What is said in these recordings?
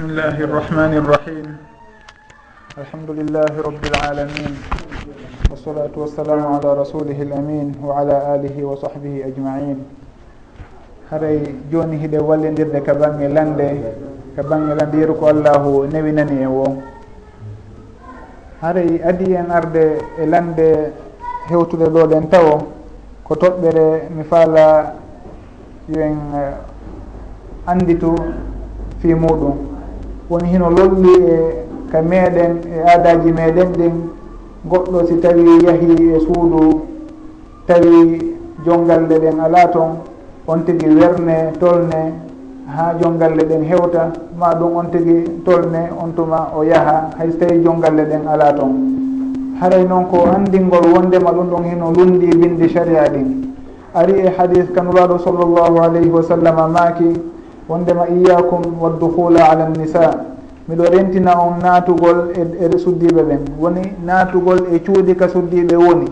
بسم الله الرحمن الرحيم الحمد لله رب العالمين والصلاة والسلام على رسوله الأمين وعلى آله وصحبه أجمعين haray joni hiɗe wallidirde ka bange lande ka bange lande yeru ko allahu newinani e wo haray adi en arde e lande hewtude ɗo ɗen tawo ko toɓɓere mi faala yo en eh, anditu fi muɗum. woni hino lolli e ka meɗen e aadaji meɗen ɗin goɗɗo si tawi yahi e suudu tawi jongalle ɗen ala toon on tigi werne tolne ha jongalle ɗen hewta ma ɗum on tigi tolne on tuma o yaha hayso tawi jongalle ɗen ala toon haray noon ko andingol wondema ɗum ɗon hino lundi bindi sharia ɗin. Ari e hadis kanuraɗo sallllahu alayhi wa sallam maaki wondema iyakum waddukula ala nisa miɗo rentina on naatugol e, e suddiɓe ɓen woni naatugol e cuuɗi ka suddiɓe woni.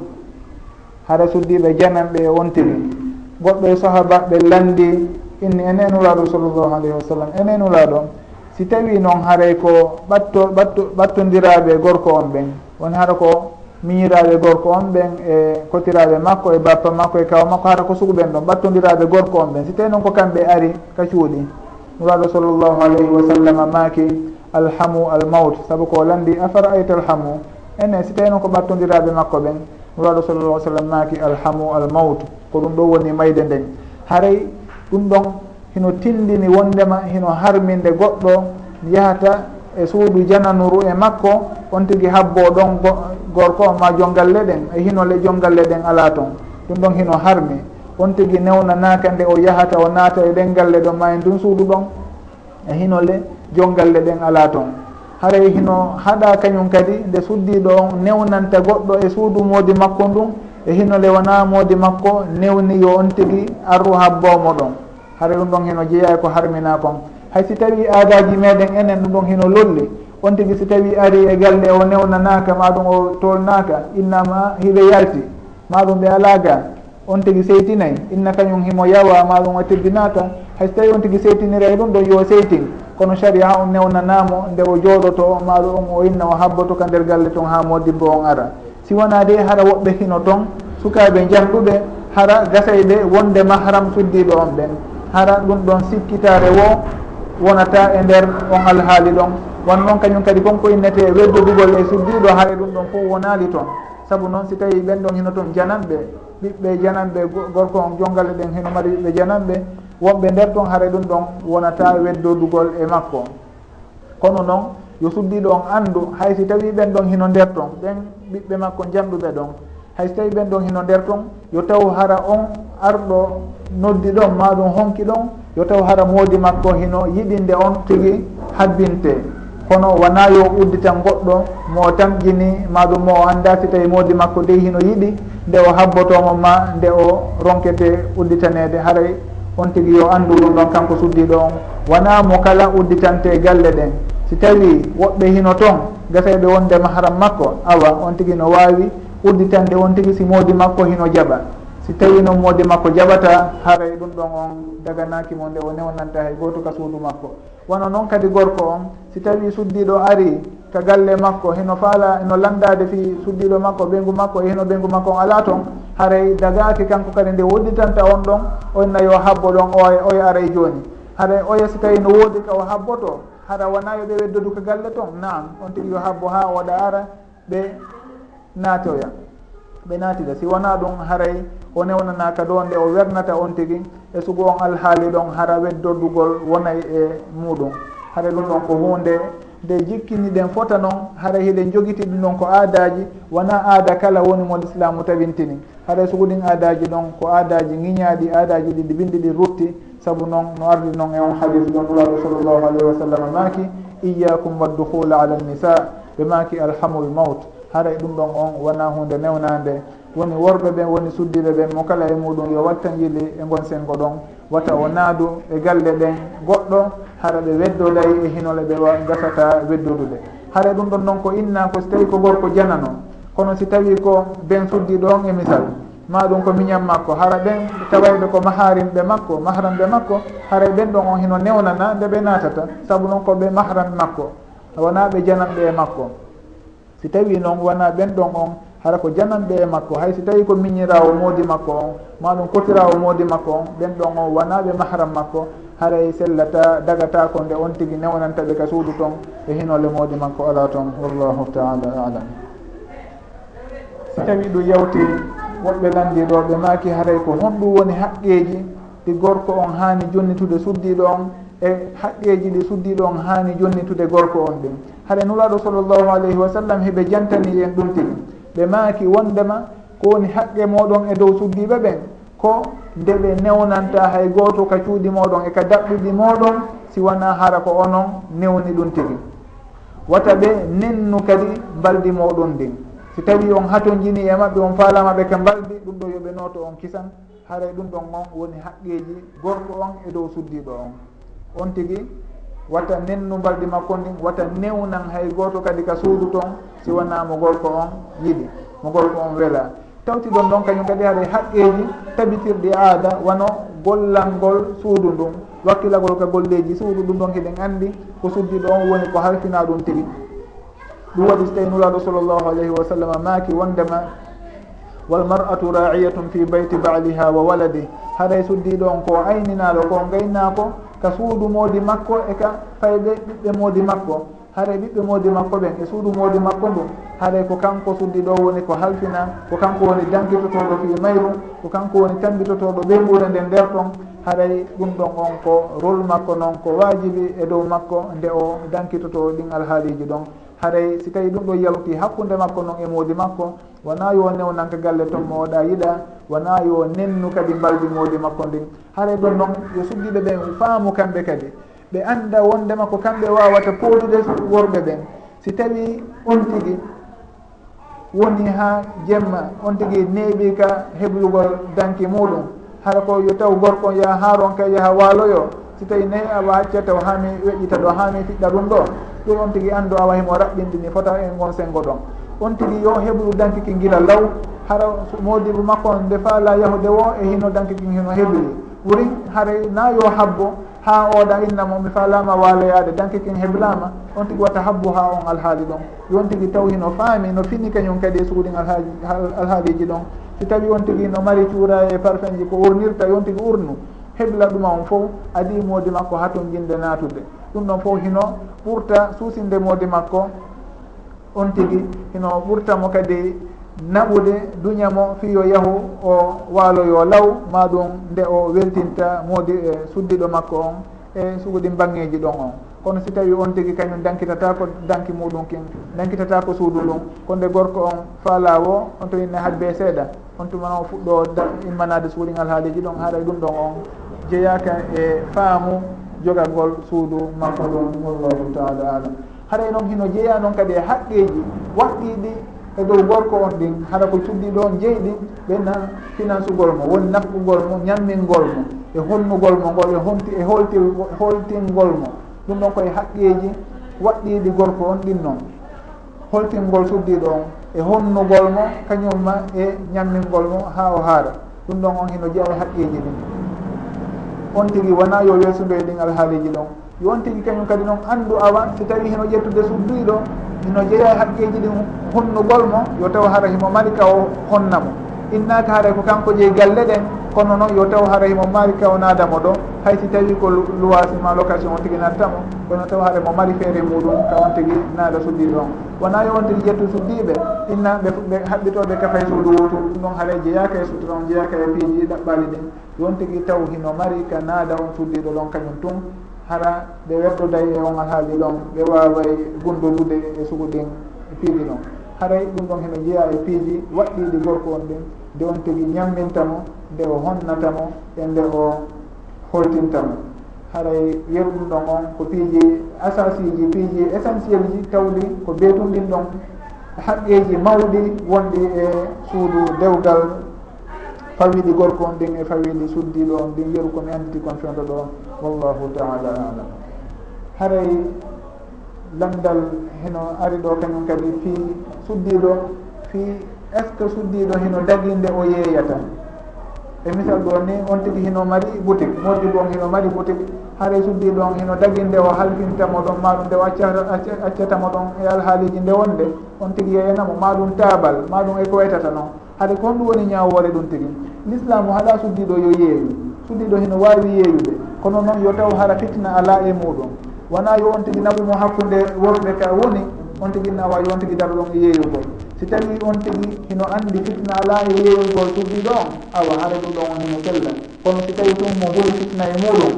Hara suddiɓe jananɓe e wontiri goɗɗo e sahabaɓe landi inni enen ulaɗo sallllahu alayhi wa sallam enen ulaɗo si tawi noon haaray ko ɓatto ɓatto ɓattodiraɓe gorko on ɓen. Woni hara ko miñiraɓe gorko on ɓen e kotiraɓe makko e bappa makko e kawa makko hara ko sukuɓen ɗon ɓattodiraɓe gorko on ɓen. Si tawi noon ko kamɓe ari ka cuuɗi. Nuraɗo sallllahu alayhi wa sallam maaki alhamu almaut saabu ko landi afara ayta alhamu? Enen si tawi noon ko ɓattodiraɓe makko ɓen nuraɗo sallallah sallam maaki alhamu almaut ko ɗum ɗo woni mayde nden. Haray ɗum ɗon hino tindini wondema hino harminde goɗɗo yahata e suudu jananuru e makko on tigi habbo ɗon gorko ma jongalle ɗen e hinole jongalle ɗen ala toon ɗum ɗon hino harmi. On tigui newnanaka nde o yahata o naata e ɗen galle ɗon ma en tun suudu ɗon e hinole jongalle ɗen ala toon haray hino haɗa kañum kadi nde suddiɗo on newnanta goɗɗo e suudu moodi makko ndun e hinole wona moodi makko newni yo on tigui arru habbomo ɗon. Haray ɗum ɗon hino jeeya e ko harmina kon hay si tawi aadaji meɗen enen ɗum ɗon hino lolli. on tigi si tawi ari e galle o newnanaka maɗum o tolnaka innama hiɓe yalti maɗum ɓe alaga on tigi seytinayi inna kañum himo yawa maɗum o teddinaka hayso tawi on tigi seytinira e ɗum ɗon yo seytin. Kono saria on newnanamo nde o jooɗoto maɗum on o inna o habboto ka nder galle toon ha modibbo on ara si wona de hara woɓɓe hino toon sukaɓe jahɗuɓe hara gasayɓe wonde mahram suddiɓe on ɓen. Hara ɗum ɗon sikkitare wo wonata e nder on alhaali ɗon. won noon kañum kadi konko innete weddodugol e suddiɗo haare ɗum ɗon fof wonali toon saabu noon si tawi ɓen ɗon hino toon jananɓe ɓiɓɓe jananɓe gorko on jongalle ɗen hino mari ɓiɓɓe jananɓe wonɓe nder toon haare ɗum ɗon wonata weddodugol e makko kono noon yo suddiɗo on andu hay si tawi ɓen ɗon hino nder toon ɓen ɓiɓɓe makko jamɗuɓe ɗon. Hay so tawi ɓen ɗon hino nder toon yo taw hara on arɗo noddi ɗon maɗum honki ɗon yo taw hara moodi makko hino yiɗinde on tigi habbinte. kono wona yo udditan goɗɗo mo tamƴini maɗum mo o annda si tawi moodi makko dey hino yiɗi nde o habbotomo ma nde o ronkete udditanede haray on tigui yo andu ɗum ɗon kanko suddiɗo on. Wona mo kala udditante galle ɗen. Si tawi woɓɓe hino toon gasayɓe wonde maharam makko awa on tigui no wawi udditande on tigui si moodi makko hino jaaɓa si tawi noon moodi makko jaɓata haray ɗum ɗon on daganaki mo nde o newnanta hay goto ka suudu makko. Wono noon kadi gorko on si tawi suddiɗo ari ka galle makko heno faala no landade fi suddiɗo makko ɓeygu makko e heno ɓeygu makko on ala toon haray dagaki kanko kadi nde wodditanta on ɗon onna yo habbo ɗon oye oye aray joni haray oya si tawi no woodi ka o habboto hara wona yo ɓe weddodu ka galle toon naam on tigui yo habbo ha oɗa ara ɓe naatoya ɓe naatida. Si wona ɗum haray o newnanaka ɗo nde o wernata on tigi e sugu on alhaali ɗon hara weddordugol wonay e muɗum. Hara ɗum ɗon ko hunde nde jikkini ɗen fota noon hara hiɗen jogiti ɗum ɗon ko aadaji wona aada kala woni mo l'islamu tawintini. Hara sugu ɗin aadaji ɗon ko aadaji giñaɗi aadaji ɗi ɗi bindi ɗi rutti saabu noon no ardi noon e on hadis ɗon ɗulaɗo sallllahu alayhi wa sallam maaki iyakum wadduhula ala nisa ɓe maaki alhamul maut haray ɗum ɗon on wona hunde newnande. woni worɓe ɓen woni suddiɓe ɓen mo kala e muɗum yo wattan yili e gon sengo ɗon. Wata o naadu e galle ɗen goɗɗo hara ɓe weddoday e hinole ɓe gasata weddodude. Hara ɗum ɗon noon ko inna ko so tawi ko gorko janano kono si tawi ko ben suddiɗo on e misal maɗum ko miñam makko. Hara ɓen tawayɓe ko maharimɓe makko mahramɓe makko haray ɓen ɗon on hino newnana nde ɓe natata. Saabu noon ko ɓe mahram makko. Wona ɓe jananɓe e makko. Si tawi noon wona ɓen ɗon on hara ko jananɓe e makko. Hay so tawi ko miñirawo moodi makko on ma ɗum kotirawo moodi makko on ɓen ɗon on wonaɓe mahram makko haray sellata dagata ko nde on tigui newnantaɓe ka suudu toon e hinole moodi makko ala toon wallahu taala alam. Si tawi ɗum yawti woɓɓe landiɗo ɓe maaki haray ko honɗum woni haqqeji ɗi gorko on hani jonnitude suddiɗo on e haqqeji ɗi suddiɗo on hani jonnitude gorko on ɗin. Haɗa nulaɗo sallllahu alayhi wa sallam heɓe jantani en ɗum tigi. ɓe maaki wondema ko woni haqqe moɗon e dow suddiɓe ɓen ko nde ɓe newnanta hay gooto ka cuuɗi moɗon e ka daɓɓuɗi moɗon si wona hara ko onon newni ɗum tigi. Wata ɓe nennu kadi mbaldi moɗon ndin. Si tawi on haton jini e maɓɓe on faalamaɓe ka mbaldi ɗum ɗo yoɓe noto on kisan. Haray ɗum ɗon on woni haqqeji gorko on e dow suddiɗo on. On tigi watta nennu mbaldi makko ndin watta newnan hay goto kadi ka suudu toon si wona mo gorko on yiɗi mo gorko on weela tawti ɗon ɗon kañum kadi haɗa haqqeji tabitirɗi aada wano gollalngol suudu ndun. Wakkilagol ka golleji suudu ɗum ɗon heɗen andi ko suddiɗo on woni ko halfina ɗum tigi ɗum waɗi so tawi nuraɗo sall llahu alayhi wa sallam maaki wondema walmar'atu ra'iyatum fi bayti baliha wa waladi haɗay suddiɗo on ko ayninaɗo ko gaynako ka suudu moodi makko e ka fayde ɓiɓɓe moodi makko. Haray ɓiɓɓe moodi makko ɓen e suudu moodi makko ndu. Haray ko kanko suddi ɗo woni ko halfina ko kanko woni dankitotoɗo fi mayru ko kanko woni tambitotoɗo ɓe nde nder ton. Haray ɗum ɗon on ko rôle makko noon ko wajibi e dow makko nde o dankitoto ɗin alhaaliji ɗon. haray si tawi ɗum ɗo yalti hakkude makko noon e moodi makko wona yo newnanka galle ton mo oɗa yiɗa wona yo nennu kadi mbaldi moodi makko ndin. Haray ɗon noon yo suddiɓe ɓen faamu kamɓe kadi. Ɓe annda wondema ko kamɓe wawata poolude worɓe ɓen. Si tawi on tigi woni ha jemma on tigi neeɓi ka heblugol danki muɗum. Hara ko yo taw gorkon yaha haaron ka yaha waaloyo. Si tawi nayi awa hacca taw hami weƴƴita ɗo hami fiɗɗa ɗum ɗo. pour on tigui andu awa himo raɓɓindini fota en gon sengo ɗon. On tigui yo heɓru dankiki guila law hara modibo makko nde faala yahude wo e hino dankiki hino heɓiri ɓuuri haray na yo habbo ha oɗa innamo mi falama waloyade dankikin heblama on tigui watta habbo ha on alhaali ɗon. Yon tigui taw hino faami no fini kañum kadi e suuɗin alhaaji alhaaliji ɗon. Si tawi on tigui no mari cuura e parfum ji ko urnirta yon tigui urnu hebla ɗuma on fof adi modi makko haton jinde natude ɗum ɗon fof hino ɓurta suusinde suusindemode makko. On tigi hino ɓurtamo kadi naɓude duñamo fiyo yahu o waaloyo law ma ɗum nde o weltinta moodi e suddiɗo makko on e suuɗi bangeji ɗon on. Kono si tawi on tigi kañum dankitata ko danki muɗum kin dankitata ko suudu ɗum ko nde gorko on faalawo on to inne haaɗ e seeɗa. On tumana o fuɗɗo immanade suuɗi ngal haaliji ɗon haaɗa ɗum ɗon on. Jeeyaka e faamu jogagol suudu makko ɗon wallahu taala alam. Haɗay e noon hino jeeya noon kadi e haqqeji waɗɗiɗi e dow gorko on ɗin haɗa ko cuddi ɗon jeyi ɗin ɓenna financegol mo woni nafkugol mo ñammingol mo e holnugol mo ngol e honti e holti holtingol mo. Ɗum ɗon koye haqqeji waɗɗiɗi gorko on ɗin noon. Holtingol suddiɗo on e honnugol mo kañumma e ñammingol mo ha o haara. Ɗum ɗon on hino jeeya e haqqeji ɗin. on tigi wona yo weesudo e ɗin alhaaliji ɗon. Yo on tigi kañum kadi noon anndu avant si tawi heno ƴettude sudduyi hino jeeya haqqeji ɗin hunnugol mo yo taw hara himo mari ka o honna mo. innaka haara ko kanko jeeyi galle ɗen kono noon yo taw haray mo mari kawnadamo ɗo. Hay si tawi ko luwasi location on tigui nattamo kono taw haara mo mari feere muɗum ka on tigui naada suddiɓe on. Wona yo on tigui ƴettu suddiɓe inna ɓe ɓe haɓɓitoɓe kafay suudu wutu ɗon haara jeeyaka e sutura on jeeyaka e piiji ɗaɓɓali ɗin yon tigui taw hino mari ka naada on suddiɗo ɗon kañum tun. Hara ɓe weddoday e on alhaali ɗon ɓe waway gundodude e sugu ɗin piiji ɗon. haray ɗum ɗon heno jeeya e piiji waɗɗiɗi gorko on ɗin nde on tigi ñamminta mo nde o honnatamo e nde o holtintamo haray weru ɗum ɗon on ko piiji asasiji piiji essentiel ji tawɗi ko beetum ɗin ɗon. Haqqeji mawɗi wonɗi e suudu dewgal fawiɗi gorko on ɗin e fawiɗi suddiɗo on. Ɗin yeru komi anditi kon fewdo ɗo wallahu taala alam. Haray landal heno ari ɗo kañum kadi fi suddiɗo fi est ce que suddiɗo hino daginde o yeeyata? E misal ɗo ni on tigi hino mari boutique moddi on hino mari boutique haray suddiɗo on hino daginde o halfintamo ɗon maɗum nde o accatamo ɗon e alhaaliji nde wonde on tigi yeyanamo maɗum taabal maɗum eko waytata noon. Haade ko honɗum woni ñawore ɗum tigi. L'islamu haɗa suddiɗo yo yeeyu suddiɗo hino wawi yeeyude kono noon yo taw hara fitna ala e muɗum wona yo on tigui naɓumo hakkude worɓe ka woni on tigui nawa yo on tigui daro ɗon e yeeyugol si tawi on tigui hino andi fitna ala e yeeyugol tubbi ɗon awa haara ɗuɗon on hino sella kono si tawi ɗum mo huri fitna e muɗum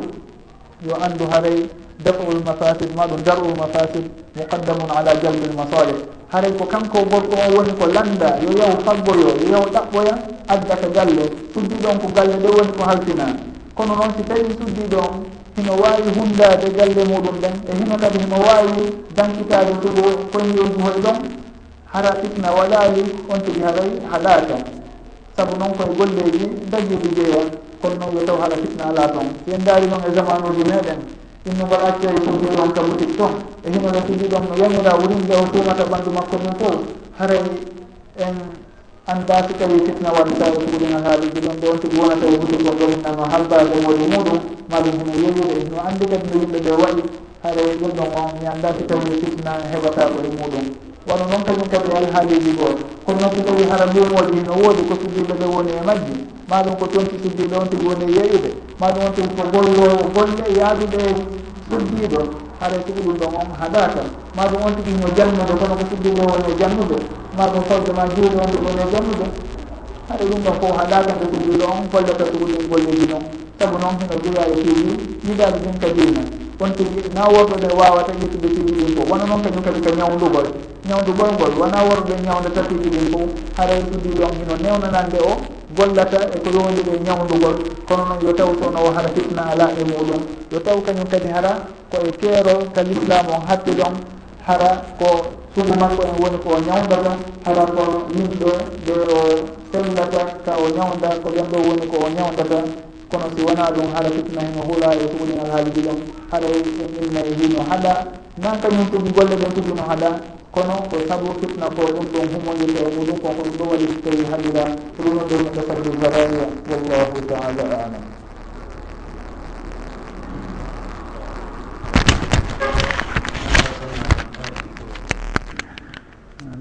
yo andu haray dafrul mafasid maɗum darul mafasid muqaddamun ala jalbil masalih. Haray ko kanko gorko on woni ko landa yo yaw faggoyo yo yaw ɗaɓɓoya adda ka galle suddiɗon ko galle ɗe woni ko haltina. Kono noon si tawi suddiɗon hino wawi hundade galle muɗum ɗen e hino kadi hino wawi dankitade lugo koyeji hoy ɗon hara fitna waɗali on tigui haray haɗaka saabu noon koye golleji dañiɗi jeeya kono noon yo taw haɗa fitna ala toon si en daari noon e zaman uji meɗen inno mbaɗa accay sodir on ka boutique toon e hino rasidi ɗon no yamira wurinde o tumata ɓanndu makko ɗum fof haray en an si tawi fitna waɗata e kuuɗina haaliji ɗon ɗon tigi wonata e huti gorɗo hinnano habbade woni muɗum maɗum hino yewude no anndi kadi no yimɓe ɓe waɗi haray ɗum ɗon on mi annda si tawi fitna heɓata heɓatako e muɗum wano noon kañum kadi al haaliji gooto kono noon si tawi hara lumoji no woodi ko suddiɓe ɓe woni e majji maɗum ko toon suddiɓe on tigi woni e yeyude maɗum on tigi ko gollowo golle yaadude suddiɗo haɗay tigi ɗum ɗon on haɗa tan ma ɗum on tigi mo jannude kono ko siddiro won e jannude. Ma ɗum fawde ma juuɗe on ɗum won e jannude. Haɗa ɗum ɗon fof haɗa tan ɗo ɗiɗo on gollata ɗum ɗum golleji noon saabu noon hino duya e tiiɗi yiɗaɓe ɗum kadina on tigi na worɓeɓe wawata ƴettude tiiɗi ɗin fof. Wona noon kañum kadi ko ñawdugol ñawdugol ngol wona worɓe ñawda tatiiji ɗin fof haɗay ɗiɗi ɗon hino newnanande o gollata e ko yowndi ɗe ñawdugol kono noon yo taw toon o hara fitna ala e muɗum. Yo taw kañum kadi hara koye keero ka l'islam on hatti ɗon hara ko sunna makko en woni ko ñawdata hara ko min ɗo de o sellata ka o ñawda ko ɓen ɗo woni ko o ñawdata kono si wona ɗum hara fitna heno huula e tuɓuni alhaaliji e ɗon. Haɗa inna e, e hino haɗa. Nan kañum tuɓi golle ɗen tuɓino haɗa. Kono ko sabu fitna ko ɗum ɗon humodirta e muɗum kon ko ɗum ɗo waɗi so tawi haɗira. Ko ɗum ɗon ɗum ɗo sabbi zaraya wallahu taala alam.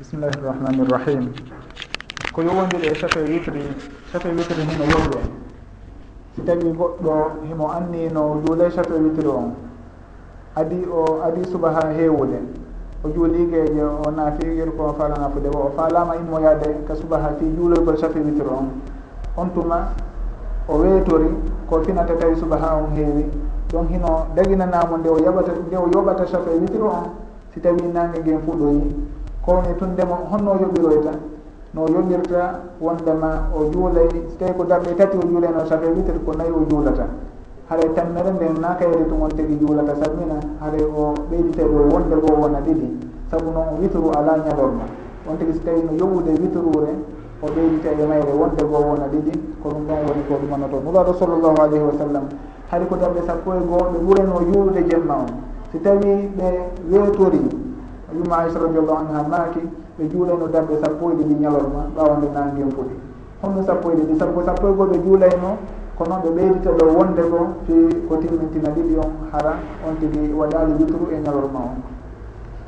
bisimillahi irrahmani irrahim ko yowodiri e chafe witri chafe witri hino yowri si tawi goɗɗo himo anni no juule chafe witri on adi o adi suba ha heewude. O juuligeje o naafiyir ko falanafude o falama immo yaade ka suba ha fi juuloygol chafe witri on. On tuma o weetori ko finata tawi suba ha on heewi. Donc hino daginanamo nde o yaɓata nde o yoɓata chafe witri on si tawi nangue gen fuɗoyi. ko woni tun ndema honno yoɓiroyta no yoɓirta wondema o juulay so tawi ko darɗe tati o juulayno ça fait huit ko nayi o juulata. Haɗa tammere nden na kayde to on tigi juulata sammina haɗa o ɓeydite ɗo wonde goo wona ɗiɗi. Saabu noon witru ala ñalorma. On tigi so tawi no yoɓude witrure o ɓeydita e mayre wonde goo wona ɗiɗi ko ɗum ɗon woni ko ɗumanoto nulaɗo sallllahu alayhi wa sallam haɗi ko darɗe sappo e goo ɓe ɓureno juulude jemma on. So tawi ɓe weetori umma aicha radiallahu anha maaki ɓe juulayno darɗe sappo e ɗiɗi ñalorma ɓawande nangen puɗi honno sappo e ɗiɗi sappo sappo e goo ɓe juulayno ko noon ɓe ɓeydita ɗo wonde go fi ko timmintina ɗiɗi on hara on tigi waɗali witru e ñalorma on.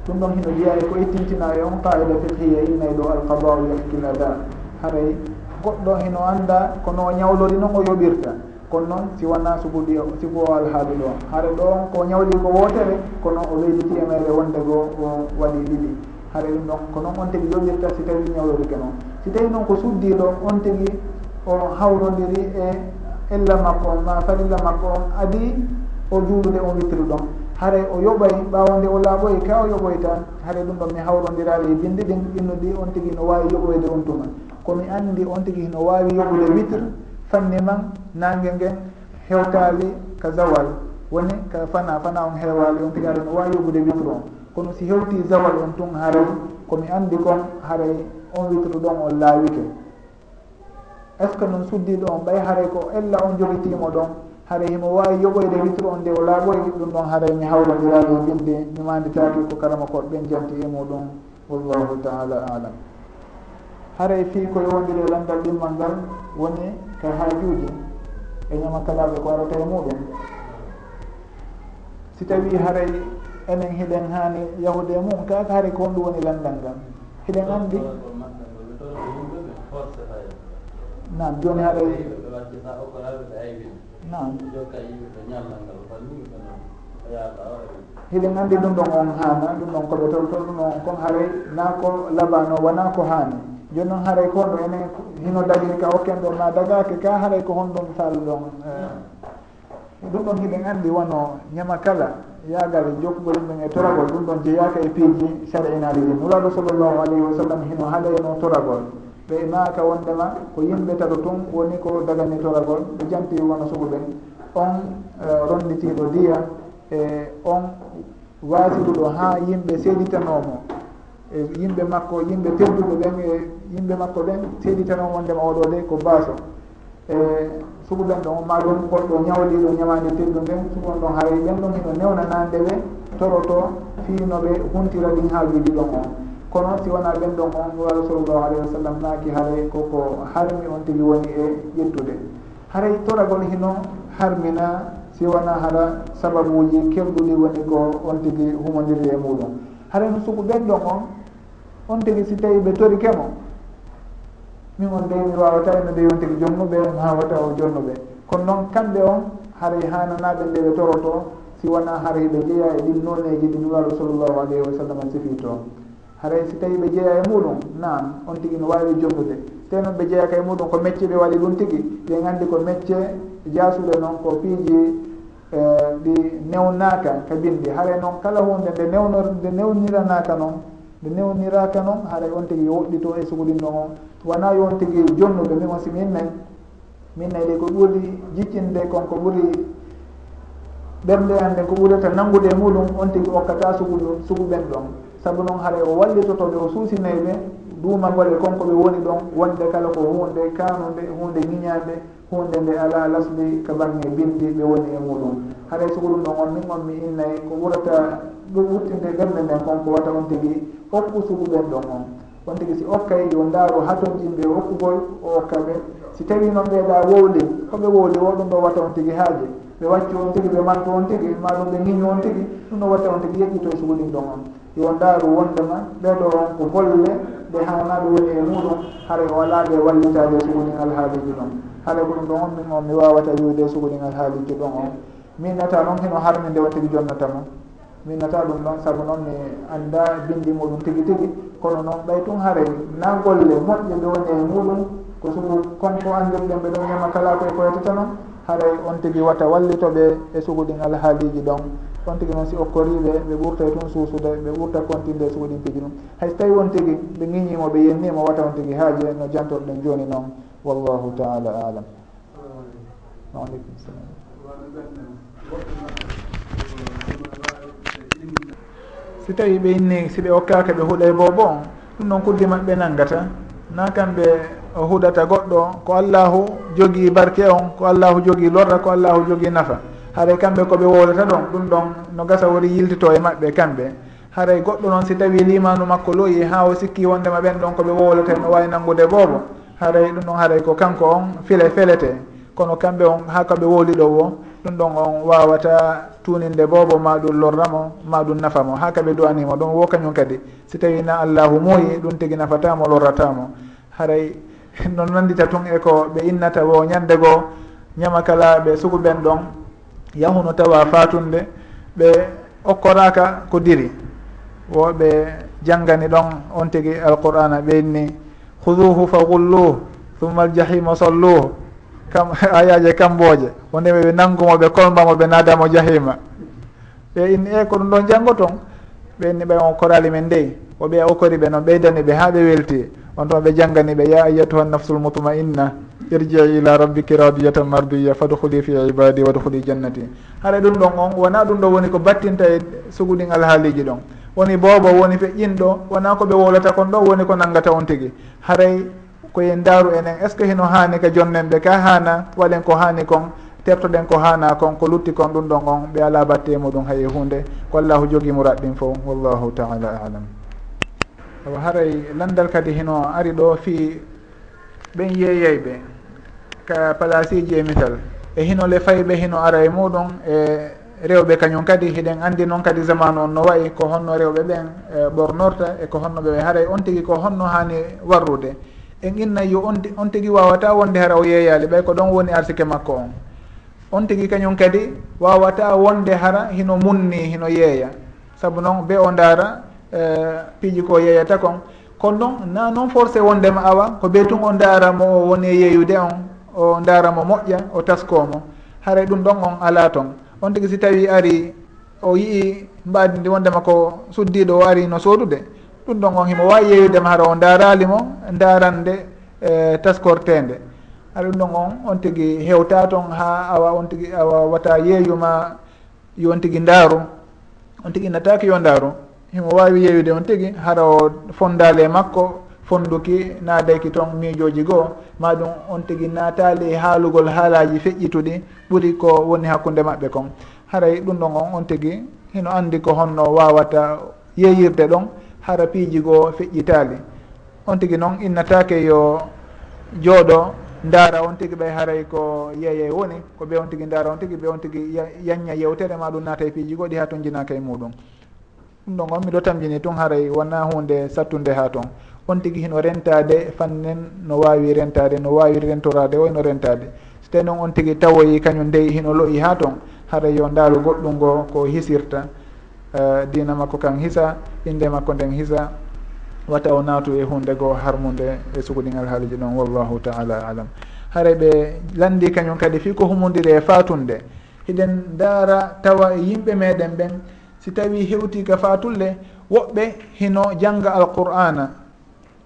Ɗum ɗon hino jeeya e ko ittintina e on qaida fiqhiya innay ɗo alqadau yahkil ada haray goɗɗo hino anda kono ñawlori noon o yoɓirta. kono noon si wona suguɗi o sigo o alhaaluɗo on hare ɗo ko ñawli ko wootere kono o weyditi e meere wonde go o waɗi ɗiɗi. Hare ɗum ɗon ko noon on tigi yoɓirta si tawi ñawlorike noon. Si tawi noon ko suddiɗo on tigi o hawrodiri e illa makko on ma farilla makko on adi o juulude on wittiru ɗon. Haray o yoɓay ɓawonde o laaɓoy ka o yoɓoyta tan ɗum ɗon mi hawrondiraaɓe e bindi ɗin innuɗi on tigi no wawi yoɓoyde on tuma. Komi andi on tigi no wawi yoɓude witre fanni man nangue ngen hewtali ka zawal. Woni ka fana fana on hewali on tigui aɗa no wawi yogude witre on. Kono si hewti zawal on tun haray komi andi kon haray on witre ɗon on laawike. Est ce que noon suddiɗo on ɓay haray ko ella on jogitimo ɗon? Haray himo wawi yoɓoyde witre on nde o laaɓoy ɗum ɗon haray mi hawrodiraɗo binde mi manditaki ko karama koɗɓen janti e muɗum. Wallahu taala alam. haray e fii koye wondiri landal ɗimmal ngal woni ka haajuuji e ñamakalaɓe ko arata e muɗum. Si tawi haray enen hiɗen haani yahude e mum kaka haray ko honɗum woni landal ngal? Hiɗen anndi? Nam joni haɗa nam hiɗen anndi ɗum ɗon on haana ɗum ɗon koɓe toltol ɗum ɗon kon haray naa ko labano wona ko haani. joni noon haaray kon ɗo enen hino dagiri ka hokken ɗon ma dagake ka haaray ko honɗon sall ɗon eh, ɗum ɗon hiɗen anndi wono ñama kala yagal jokkugol ɗumen e toragol ɗum ɗon jeeyaka e piiji sarinaali ɗin nulaɗo sallllahu alayhi wa sallam hino haalayno toragol. Ɓe maaka wondema ko yimɓe taɗo tun woni ko dagani toragol ɓe janti wono suguɓe. On eh, ronditiɗo diya e on waasiɗuɗo ha yimɓe seeditanomo. E yimɓe makko yimɓe tedduɓe ɓen e yimɓe makko ɓen seedi tan on wondema oɗo de ko bas e sukuɓen ɗon ma ɗum goɗɗo ñawliɗo ñamadi teddu nden sugon ɗon haray ɓen ɗon hino newnanande ɓe toroto fiinoɓe huntira ɗin haajuji ɗon on. Kono si wona ɓen ɗon on nuraɗo sallllahu alayhi wa sallam naaki haray koko harmi on tigi woni e ƴettude haray toragol hino harmina si wona hara sababuji kelɗuɗi woni ko on tigi humodiri e muɗum. Haray no suku ɓen ɗon on on tigi si tawi ɓe tori kemo. min on de mi wawata eno de yonti ko jonnuɓe on ha wata o jonnuɓe kono noon kamɓe on haray hananaɓe nde ɓe toroto si wona haray ɓe jeeya e ɗin noneji ɗi nuraɗo sallllahu alayhi wa sallam sifi to haray si tawi ɓe jeeya e muɗum nan on tigui no wawi jonnude. Te noon ɓe jeeyaka e muɗum ko mecce ɓe waɗi ɗum tigui ɓe gandi ko mecce jasuɗe noon ko piiji e, ɗi newnaka ka bindi haray noon kala hunde nde newnor nde newniranaka noon ɓe newniraka noon haɗay on tigui yo woɗɗito e sugulinɗo on wona yo on tigui jonnuɗo min on si min nayi min nayi ɗe ko ɓuuri jiccinde kon ko ɓuuri ɓernde an ko ɓurata nanngude e muɗum on tigi okkata sugu sugu ɓen ɗon saabu noon haɗay o wallitotoɓe o suusinayi ɓe duumal waɗi konko ɓe woni ɗon wonde kala ko hunde kanude hunde ñiñade hunde nde ala lasdi ka bange bindi ɓe woni e muɗum. Haɗay soko ɗum ɗon on min on mi innayi ko ɓurata wurtinde ɓernde nden konko wata on tigui hokku suguɓen ɗon on on tigui si okkay yo ndaaru haton yimɓe hokkugol o okka ɓe. Si tawi noon ɓeeɗa wowli hoɓe wowli o ɗum ɗo watta on tigui haaji ɓe waccu on tigui ɓe mantu on tigui ma ɗum ɓe giñu on tigui ɗum ɗo watta on tigui yeƴƴito e suguɗin ɗon on yo ndaaru wondema ɓeɗo on ko golle ɓe hanaɓe woni e muɗum haray walaɓe wallitade suguɗin alhaaliji ɗon haala ko ɗum ɗon on min on mi wawata wiwde suguɗin alhaaliji ɗon on. Minnata noon heno harmide on tigui jonnatamo minnata ɗum ɗon saabu noon mi anda bindi muɗum tigui tigui kono noon ɓay tun haray na golle moƴƴe ɓe woni e muɗum ko sugu konko andirɗen ɓe ɗon ñama kala koye koyetata noon haray on tigui watta wallitoɓe e suguɗin alhaaliji ɗon. on tigi noon si okkoriɓe ɓe ɓurta e toon suusude ɓe ɓurta continde so piji ɗum. Hayso tawi on tigi ɓe giñimo ɓe yennimo wata on tigi haaje no jantorɗen joni noon. W allahu taala alam. Waaleykum salam si tawi ɓe inni si ɓe okkaka ɓe huuɗe bo bon ɗum noon kuddi maɓɓe nanggata na kamɓe o huɗata goɗɗo ko allahu jogii barke on ko allahu jogii lorra ko allahu jogii nafa. haray kamɓe koɓe wowlata ɗon ɗum ɗon no gasa wori yiltito e maɓɓe kamɓe. Haray goɗɗo noon si tawi limanu makko loyi ha o sikki wondema ɓen ɗon koɓe wowlata no wawi nanngude boobo. Haray ɗum ɗon haray ko kanko on file felete. Kono kamɓe on ha koɓe woli ɗo o ɗum ɗon on wawata tuninde boobo ma ɗum lorramo ma ɗum nafamo. Ha kaɓe duwanimo ɗum wo kañum kadi. Si tawi na allahu muuyi ɗum tigui nafatamo lorratamo. Haray non nandita tun e ko ɓe innata wo ñande goo ñama kala ɓe suguɓen ɗon yahuno tawa fatunde ɓe okkoraka ko diri. Woɓe janggani ɗon on tigi alqur'ana ɓeyni huduhu fa gulluhu thumma aljahima salluhu. Kam ayaje kamboje. Wonde ɓe nanngumo ɓe kolmbamo ɓe nadamo jahima. Ɓe in e ko ɗum ɗon janngo ton? ɓenni ɓay on korali men ndey o ɓe okori ɓe noon ɓeydani ɓe ha ɓe welti on toon ɓe janggani ɓe ya ayatuha nafsul mutmainna irjii ila rabbiki radiyatan mardiya fadhuli fi ibadi wadhuli jannati. Hara ɗum ɗon on wona ɗum ɗo woni ko battinta e suguɗin alhaaliji ɗon. Woni boobo woni feƴƴinɗo wona ko ɓe wowlata kon ɗo woni ko nanggata on tigi. Haray koye ndaaru enen est ce que hino haani ka jonnen ɓe ka haana waɗen ko haani kon tertoɗen ko hana kon ko lutti kon ɗum ɗon on ɓe ala batte muɗum haye hunde ko allahu jogii murat ɗin fof wallahu taala alam. Awa haray landal kadi hino ari ɗo fi ɓen yeeyeyɓe ka place ji e misal e hino le fayɓe hino ara e muɗum e rewɓe kañum kadi hiɗen andi noon kadi zamanu on no wayi ko honno rewɓe ɓen e ɓornorta e ko honno ɓe haray. On tigui ko honno hani warrude. En innayi yo on on tigi wawata wonde hara o yeeyali ɓay ko ɗon woni arsike makko on. on tigi kañum kadi wawata wonde hara hino munni hino yeeya. Saabu noon be o ndaara e, piiji ko yeeyata kon. Kono noon na noon forcé wondema awa ko be tun o ndaaramo o woni yeeyude on o ndaaramo moƴƴa o taskomo haray ɗum ɗon on ala toon on tigi si tawi ari o yii mbadi ndi wondema ko suddiɗo o ari no soodude ɗum ɗon on himo wawi yeeyudema hara o ndaaralimo daarande e, taskortende aɗa ɗum ɗon on on tigi hewta toon ha awa on tigi awa wata yeeyuma yo on tigi ndaaru on tigi innataki yo ndaaru himo wawi yeeyude on tigi hara o fondale makko fonduki naadayki toon miijoji goo. Ma ɗum on tigi naatali haalugol haalaji feƴƴituɗi ɓuuri ko woni hakkude maɓɓe kon. Haray e ɗum ɗon on on tigi hino andi ko honno wawata yeeyirde ɗon hara piiji goo feƴƴitali. On tigi noon innatake yo jooɗo ndaara on tigi ɓay haray ko yeeye woni ko ɓe on tigi ndaara on tigi ɓe on tigi yaña yewtere ma ɗum naata e piiji goɗi ha toon jinaka e muɗum. Ɗum ɗon on miɗo tamjini tun haray wona hunde sattude ha toon on tigi hino rentade fannen no wawi rentade no wawi rentorade o oyno rentade so tawi noon on tigi tawoyi kañum ndey hino loyi ha toon haray yo ndaaru goɗɗum ngo ko hisirta. Uh, dina makko kan hisa inde makko nden hisa wata o naatu e hunde goo harmude e sukuɗingal haaliji ɗon wallahu taala alam. Hare ɓe landi kañum kadi fii ko humodiri e fatunde hiɗen daara tawa e yimɓe meɗen ɓen si tawi hewti ka fatulle woɓɓe hino jangga alqur'ana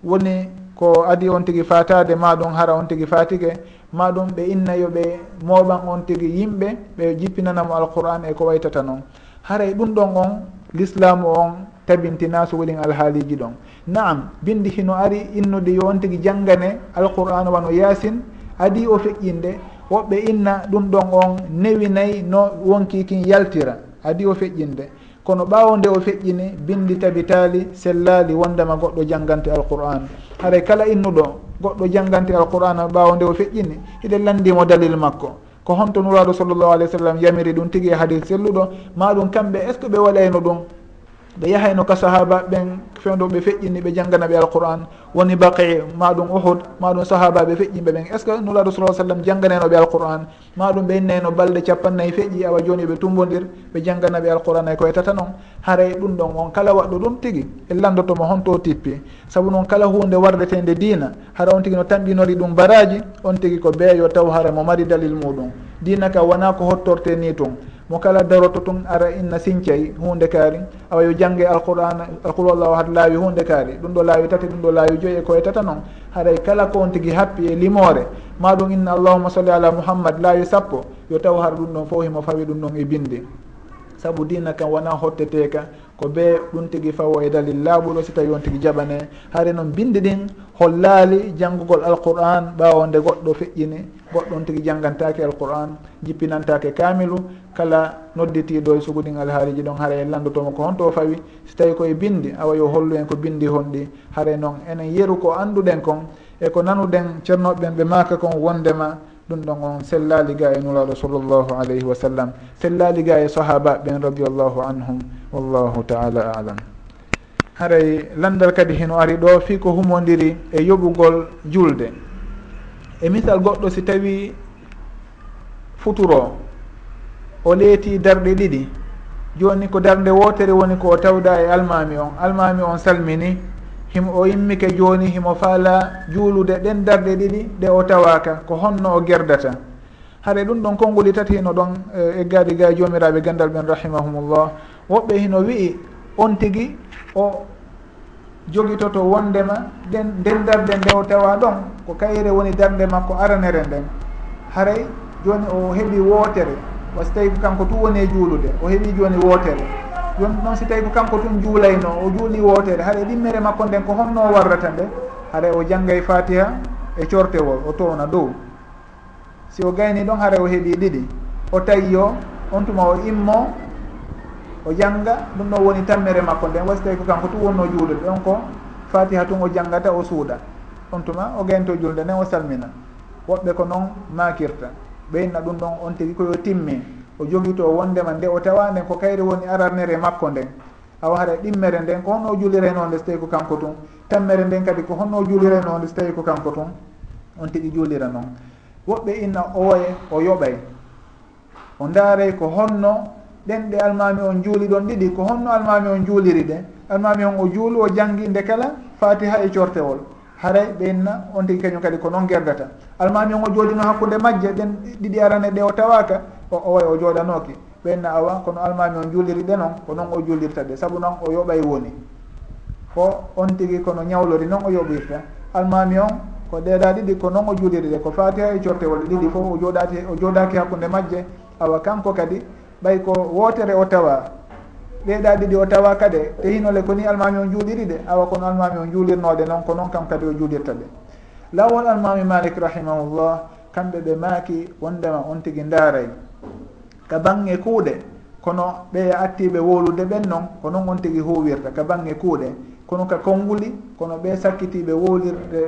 woni ko adi on tigi fatade maɗum hara on tigi fatike maɗum ɓe innayo ɓe moɓan on tigi yimɓe ɓe jippinanamo alqur'an e ko waytata noon. Haray ɗum ɗon on l'islamu on tabintina sugoɗin alhaaliji ɗon. naam bindi hino ari innude yo on tigi janggane alqur'an wano yasin adi o feƴƴinde woɓɓe inna ɗum ɗon on newinayi no wonki kin yaltira adi o feƴƴinde. Kono ɓaawo nde o feƴƴini bindi tabitali sellali wondema goɗɗo janggante alqur'an haray kala innuɗo goɗɗo janggante alqur'an ɓaawo nde o feƴƴini hiɗen landimo dalil makko. Ko honto nuraɗo sallllahu alih w sallam yamiri ɗum tigi e hadis selluɗo ma ɗum kamɓe est ce que ɓe waɗayno ɗum? ɓe yahayno ka sahaba ɓen fewdo ɓe feƴƴini ɓe janggana ɓe alquran. Woni baqi maɗum uhud maɗum sahaba ɓe feƴƴinɓe ɓen. Est ce que nulaɗo sa sallam jangganenoɓe alquran? Maɗum ɓe innayno balɗe capannayyi feƴƴi awa joni ɓe tumbodir ɓe janggana ɓe alquran ay ko yetata noon haray ɗum ɗon on kala waɗɗo ɗum tigui e landotomo honto tippi. Saabu noon kala hunde wardetende dina hara on tigui no tamɓinori ɗum baraji on tigui ko beeyo taw hara mo mari dalil muɗum. Dina ka wona ko hottorte ni tun mo kala daroto tun ara inna sincay hunde kaari. Awa yo jangge alqouran alqul wallahu had laawi hunde kaari. Ɗum ɗo laawi tati ɗum ɗo laawi joyi e koye tata noon haray kala ko on tigui happi e limore maɗum inna allahuma salli ala mouhammad laawi sappo. Yo taw har ɗum ɗon fo himo fawi ɗum ɗon e bindi. Saabu dina kam wona hotteteka ko be ɗum tigi fawo e dalil laaɓuɗo si tawi on tigi jaɓane. Haare noon bindi ɗin hollaali janngugol alqur'an ɓawonde goɗɗo feƴƴini. goɗɗon tigi janggantake alquran jippinantake kamilu kala nodditiɗo e suguɗin alhaaliji ɗon haara en landotomo ko honto fawi. So tawi koye bindi awa yo hollu en ko bindi honɗi haara noon enen yeru ko anduɗen kon e ko nanuɗen ceernoɓeɓen ɓe maka kon wondema ɗum ɗon on sellali ga e nulaɗo sallllahu alayhi wa sallam. Sellali ga e sahaba ɓen radiallahu anhum wallahu taala alam. Haray landal kadi heno ari ɗo fi ko humodiri e yoɓugol julde. e misal goɗɗo si tawi futuro o leeti darɗe ɗiɗi joni ko darde wotere woni ko o tawda e almami on. Almami on salmini himo o immike joni himo faala juulude ɗen darɗe ɗiɗi ɗe o tawaka ko honno o gerdata. Haɗa ɗum ɗon konnguli tati hino ɗon e eggadi ga jomiraɓe gandal ɓen rahimahumullah. Woɓɓe hino wi'i on tigui o jogitoto wondema nden nden darde nde o tawa ɗon ko kayre woni darde makko aranere nden. Haray joni o heeɓi wootere. Wasi tawi ko kanko tu woni e juulude o heeɓi joni wootere. Joni noon si tawi ko kanko tun juulayno o juuli wootere haɗa ɗimmere makko nden ko honno warrata nde haɗa o janggay fatiha e cortewol o towna dow. Si o gayni ɗon haɗa o heeɓi ɗiɗi. O tawiyo on tuma o immo o janga ɗum ɗon woni tammere makko nden. Wasi tawi ko kanko tu wonno juulude ɗon ko fatiha tun o janggata o suuɗa on tuma o gento julde nden o salmina. Woɓɓe ko noon makirta ɓeynna ɗum ɗon on tigui koyo timmi o jogito wondema nde o tawa nden ko kayri woni ararnere makko nden. Awa hara e ɗimmere nden ko honno julirenoonde so tawi ko kanko tun. Tammere nden kadi ko honno julirenoonde so tawi ko kanko tun. On tigui julira noon woɓɓe inna owoye o yoɓay. O ndaaray ko honno ɗen ɗe almami on juuli ɗon ɗiɗi ko honno almami on juuliri ɗe. Almami on o juulu o janngi nde kala fatiha e cortewol. haray ɓenna on tigi kañum kadi ko noon gerdata. Almami on o jooɗino hakkude majje ɗen ɗiɗi arane ɗe o tawaka o oway o jooɗanoki ɓenna awa kono almami on juuliri ɗe noon ko noon o juulirta ɗe. Saabu noon o yoɓay woni. Fo on tigi kono ñawlori noon o yoɓirta. Almami on ko ɗeɗa ɗiɗi ko noon o juuliri ɗe. Ko fatiha e cortewol ɗiɗi fof o jooɗati o jooɗaki hakkude majje. Awa kanko kadi ɓay ko wootere o tawa ɗeɗa ɗiɗi o tawa kade te hinole ko ni almami on juuɗiri de awa kono almami on juulirnode noon ko noon kam kadi o juulirta ɓe lawol almami malik rahimahullah kamɓe ɓe maaki wondema on tigui ndaaray ka bange kuuɗe kono ɓe attiɓe wolude ɓen noon ko noon on tigui huwirta ka bange kuuɗe. Kono ka konnguli kono ɓe sakkitiɓe wolirde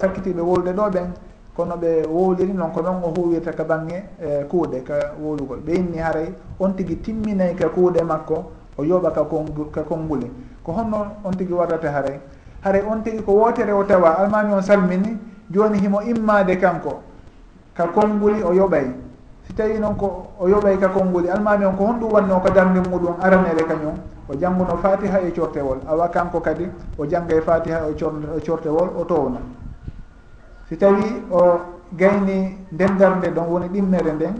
sakkitiɓe wolude ɗo ɓen kono ɓe wowliri noon ko noon o huwirta ka bange eh, kuuɗe ka wowlugol ɓe inni haray on tigui timminay ka kuuɗe makko o yooɓa ka kongu ka konngule ko honno on tigi warrata haray haray on tigi ko wootere o tawa almami on salmini jooni himo immade kanko ka konnguli o yoɓay. Si tawi noon ko o yoɓay ka konnguli almami on ko honɗum wanno ko darde muɗum aranere kañum o jannguno fatiha e cortewol awa kanko kadi o jannga e fatiha e cortewol e o towna si tawi o gayni ndendarde ɗon woni ɗimmere nden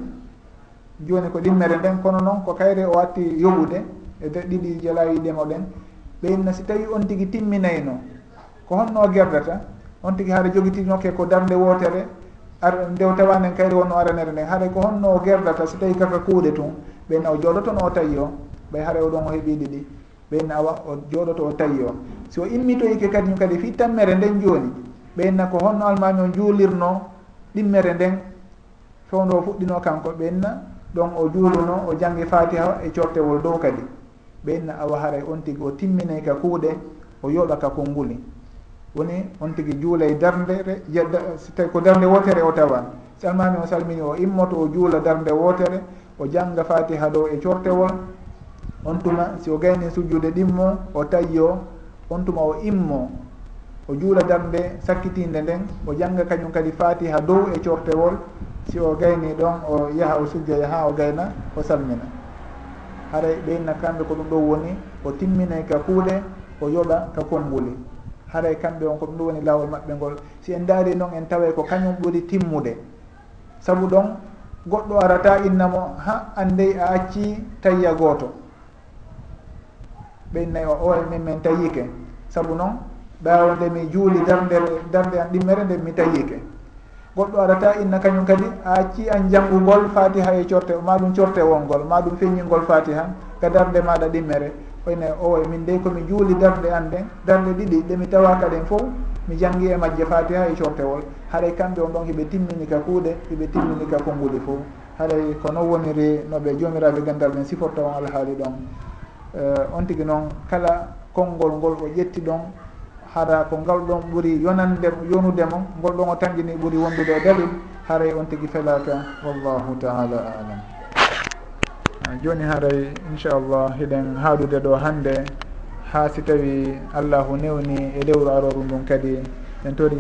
jooni ko ɗimmere nden kono noon ko kayre o watti yoɓude e de ɗiɗi jalayi ndemoɗen ɓeynna si tawi on tigui timminayno ko honno gerdata on tigui haɗa jogitinokke ko darde wotere ar ndew tawanen kayre wonno aranere nde. Haɗa ko honno gerdata so tawi kaka kuuɗe tun ɓeyna o jooɗotono o tawi o ɓay haɗa ɗon o heeɓi ɗiɗi ɓeyna awa o jooɗoto o tawi o. So immitoyike kañum kadi fi tammere nden jooni ɓeynna ko honno almami o juulirno ɗimmere nden fewndo o fuɗɗino kanko ɓenna ɗon o juuluno o jangge fatiha e cortewol dow kadi. ɓenna awa haray on tigi o timminay ka kuuɗe o yoɓa ka konnguli woni on tigi juulay darndere so tawi ko darnde wotere o tawan. Si almami o salmini o immoto o juula darnde wotere o jangga fatiha ɗo e cortewol on tuma si o gayni sujjude ɗimmo o tayyo on tuma o immo o juula darnde sakkitinde nden o jangga kañum kadi fatiha dow e cortewol si o gayni ɗon o yaha o sujjoya ha o gayna o salmina. haray ɓeynna kamɓe ko ɗum ɗo woni o timminay ka kuuɗe o yoɓa ka konnguli. Haray kamɓe on ko ɗum ɗo woni lawol maɓɓe ngol. Si en daari noon en taway ko kañum ɓuri timmude. Saabu ɗon goɗɗo arata innamo ha andey a acci tayya gooto. Ɓeynayi o o min min tayike saabu noon ɓaawo nde mi juuli darde darde an ɗimmere nde mi tayike goɗɗo arata inna kañum kadi a acci an janngugol fatiha e corte ma ɗum corte wongol ma ɗum feññingol fatiha ka darde maɗa ɗimmere. Oyne owoy min dey komi juuli darde an nden darde ɗiɗi ɗe mi tawa kaɗen fof mi jangi e majje fatiha e cortewol haɗay kamɓe on ɗon hiɓe timmini ka kuuɗe hiɓe timmini ka konnguli fof. Haɗay ko non woniri noɓe joomiraɓe gandal men siforta on alhaali ɗon. Eh, on tigui noon kala konngol ngol o ƴetti ɗon hara ko ngal ɗon ɓuri yonande yonudemo ngol ɗon o tanƴini ɓuri wondude e dalil haray on tigui felaka wallahu taala alam. Ah, joni haray inchallah hiɗen haaɗude ɗo hande ha si tawi allahu newni e lewru aroru ndun kadi en tori